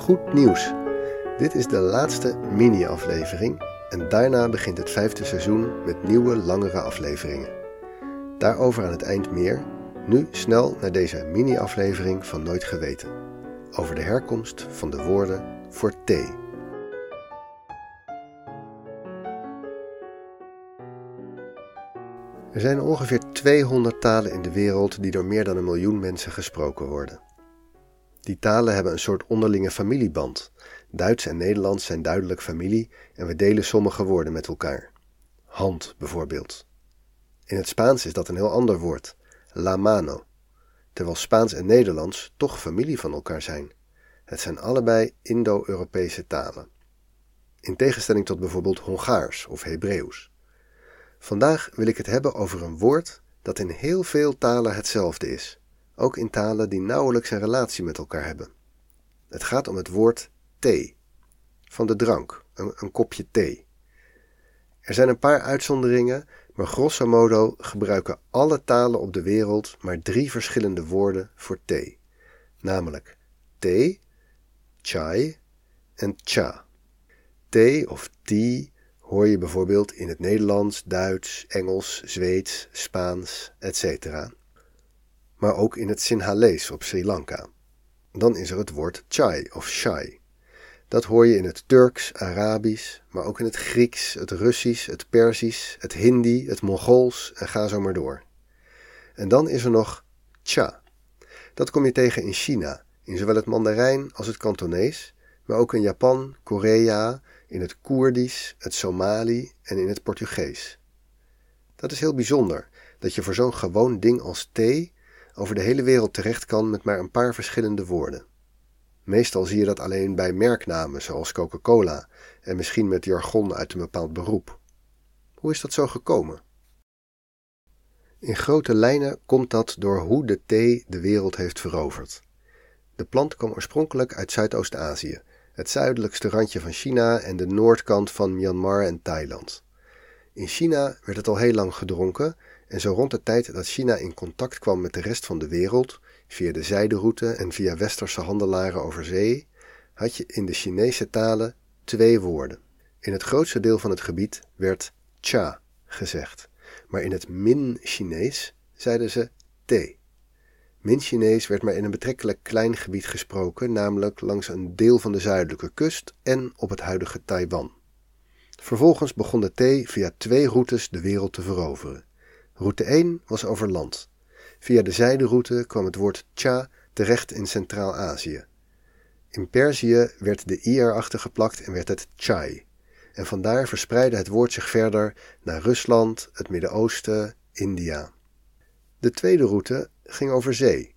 Goed nieuws! Dit is de laatste mini-aflevering en daarna begint het vijfde seizoen met nieuwe, langere afleveringen. Daarover aan het eind meer. Nu snel naar deze mini-aflevering van Nooit Geweten. Over de herkomst van de woorden voor thee. Er zijn ongeveer 200 talen in de wereld die door meer dan een miljoen mensen gesproken worden. Die talen hebben een soort onderlinge familieband. Duits en Nederlands zijn duidelijk familie en we delen sommige woorden met elkaar. Hand bijvoorbeeld. In het Spaans is dat een heel ander woord, la mano, terwijl Spaans en Nederlands toch familie van elkaar zijn. Het zijn allebei Indo-Europese talen. In tegenstelling tot bijvoorbeeld Hongaars of Hebreeuws. Vandaag wil ik het hebben over een woord dat in heel veel talen hetzelfde is ook in talen die nauwelijks een relatie met elkaar hebben. Het gaat om het woord thee, van de drank, een, een kopje thee. Er zijn een paar uitzonderingen, maar grosso modo gebruiken alle talen op de wereld maar drie verschillende woorden voor thee, namelijk thee, chai en cha. Thee of tea hoor je bijvoorbeeld in het Nederlands, Duits, Engels, Zweeds, Spaans, etc maar ook in het Sinhalese op Sri Lanka. Dan is er het woord chai of shai. Dat hoor je in het Turks, Arabisch, maar ook in het Grieks, het Russisch, het Persisch, het Hindi, het Mongools en ga zo maar door. En dan is er nog cha. Dat kom je tegen in China, in zowel het Mandarijn als het Kantonees, maar ook in Japan, Korea, in het Koerdisch, het Somali en in het Portugees. Dat is heel bijzonder, dat je voor zo'n gewoon ding als thee over de hele wereld terecht kan met maar een paar verschillende woorden. Meestal zie je dat alleen bij merknamen zoals Coca-Cola en misschien met jargon uit een bepaald beroep. Hoe is dat zo gekomen? In grote lijnen komt dat door hoe de thee de wereld heeft veroverd. De plant kwam oorspronkelijk uit Zuidoost-Azië, het zuidelijkste randje van China en de noordkant van Myanmar en Thailand. In China werd het al heel lang gedronken en zo rond de tijd dat China in contact kwam met de rest van de wereld, via de zijderoute en via westerse handelaren over zee, had je in de Chinese talen twee woorden. In het grootste deel van het gebied werd cha gezegd, maar in het Min-Chinees zeiden ze te. Min-Chinees werd maar in een betrekkelijk klein gebied gesproken, namelijk langs een deel van de zuidelijke kust en op het huidige Taiwan. Vervolgens begon de thee via twee routes de wereld te veroveren. Route 1 was over land. Via de zijderoute kwam het woord cha terecht in Centraal-Azië. In Perzië werd de i erachter geplakt en werd het chai. En vandaar verspreidde het woord zich verder naar Rusland, het Midden-Oosten, India. De tweede route ging over zee.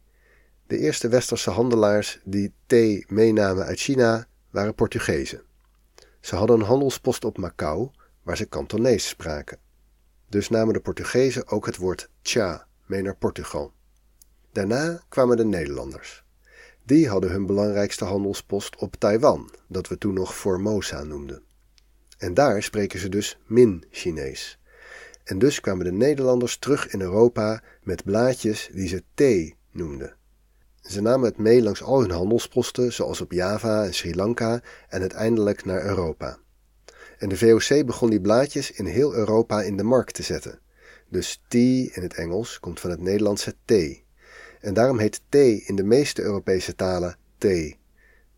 De eerste westerse handelaars die thee meenamen uit China waren Portugezen. Ze hadden een handelspost op Macau, waar ze Kantonees spraken. Dus namen de Portugezen ook het woord cha mee naar Portugal. Daarna kwamen de Nederlanders. Die hadden hun belangrijkste handelspost op Taiwan, dat we toen nog Formosa noemden. En daar spreken ze dus Min-Chinees. En dus kwamen de Nederlanders terug in Europa met blaadjes die ze thee noemden. Ze namen het mee langs al hun handelsposten, zoals op Java en Sri Lanka, en uiteindelijk naar Europa. En de VOC begon die blaadjes in heel Europa in de markt te zetten. Dus tea in het Engels komt van het Nederlandse thee. En daarom heet thee in de meeste Europese talen thee.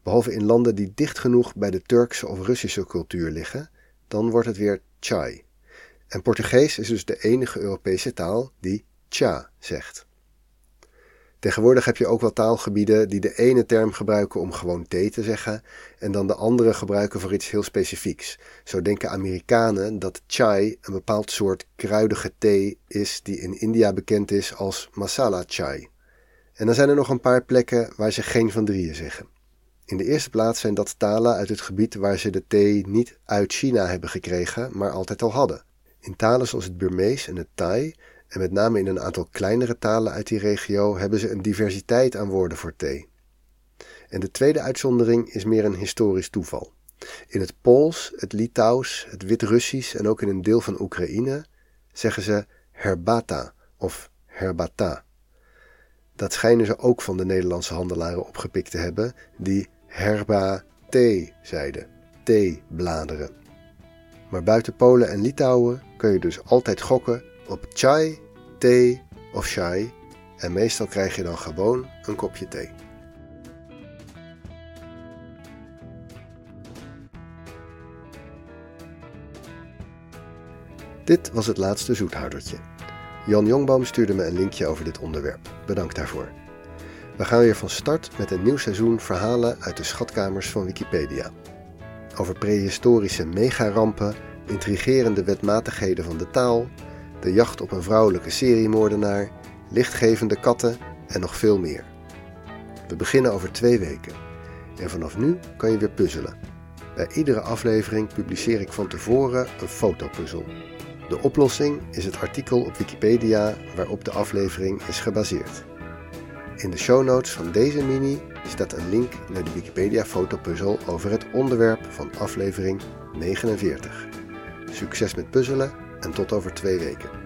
Behalve in landen die dicht genoeg bij de Turkse of Russische cultuur liggen, dan wordt het weer chai. En Portugees is dus de enige Europese taal die cha zegt. Tegenwoordig heb je ook wel taalgebieden die de ene term gebruiken om gewoon thee te zeggen en dan de andere gebruiken voor iets heel specifieks. Zo denken Amerikanen dat chai een bepaald soort kruidige thee is die in India bekend is als masala chai. En dan zijn er nog een paar plekken waar ze geen van drieën zeggen. In de eerste plaats zijn dat talen uit het gebied waar ze de thee niet uit China hebben gekregen, maar altijd al hadden. In talen zoals het Burmees en het Thai en met name in een aantal kleinere talen uit die regio hebben ze een diversiteit aan woorden voor thee. En de tweede uitzondering is meer een historisch toeval. In het Pools, het Litouws, het Wit-Russisch en ook in een deel van Oekraïne zeggen ze herbata of herbata. Dat schijnen ze ook van de Nederlandse handelaren opgepikt te hebben, die herba thee zeiden, theebladeren. Maar buiten Polen en Litouwen kun je dus altijd gokken op chai, thee of chai en meestal krijg je dan gewoon een kopje thee. Dit was het laatste zoethoudertje. Jan Jongboom stuurde me een linkje over dit onderwerp. Bedankt daarvoor. We gaan weer van start met een nieuw seizoen verhalen uit de schatkamers van Wikipedia. Over prehistorische megarampen, intrigerende wetmatigheden van de taal, de jacht op een vrouwelijke seriemoordenaar, lichtgevende katten en nog veel meer. We beginnen over twee weken. En vanaf nu kan je weer puzzelen. Bij iedere aflevering publiceer ik van tevoren een fotopuzzel. De oplossing is het artikel op Wikipedia waarop de aflevering is gebaseerd. In de show notes van deze mini staat een link naar de Wikipedia fotopuzzel over het onderwerp van aflevering 49. Succes met puzzelen en tot over twee weken.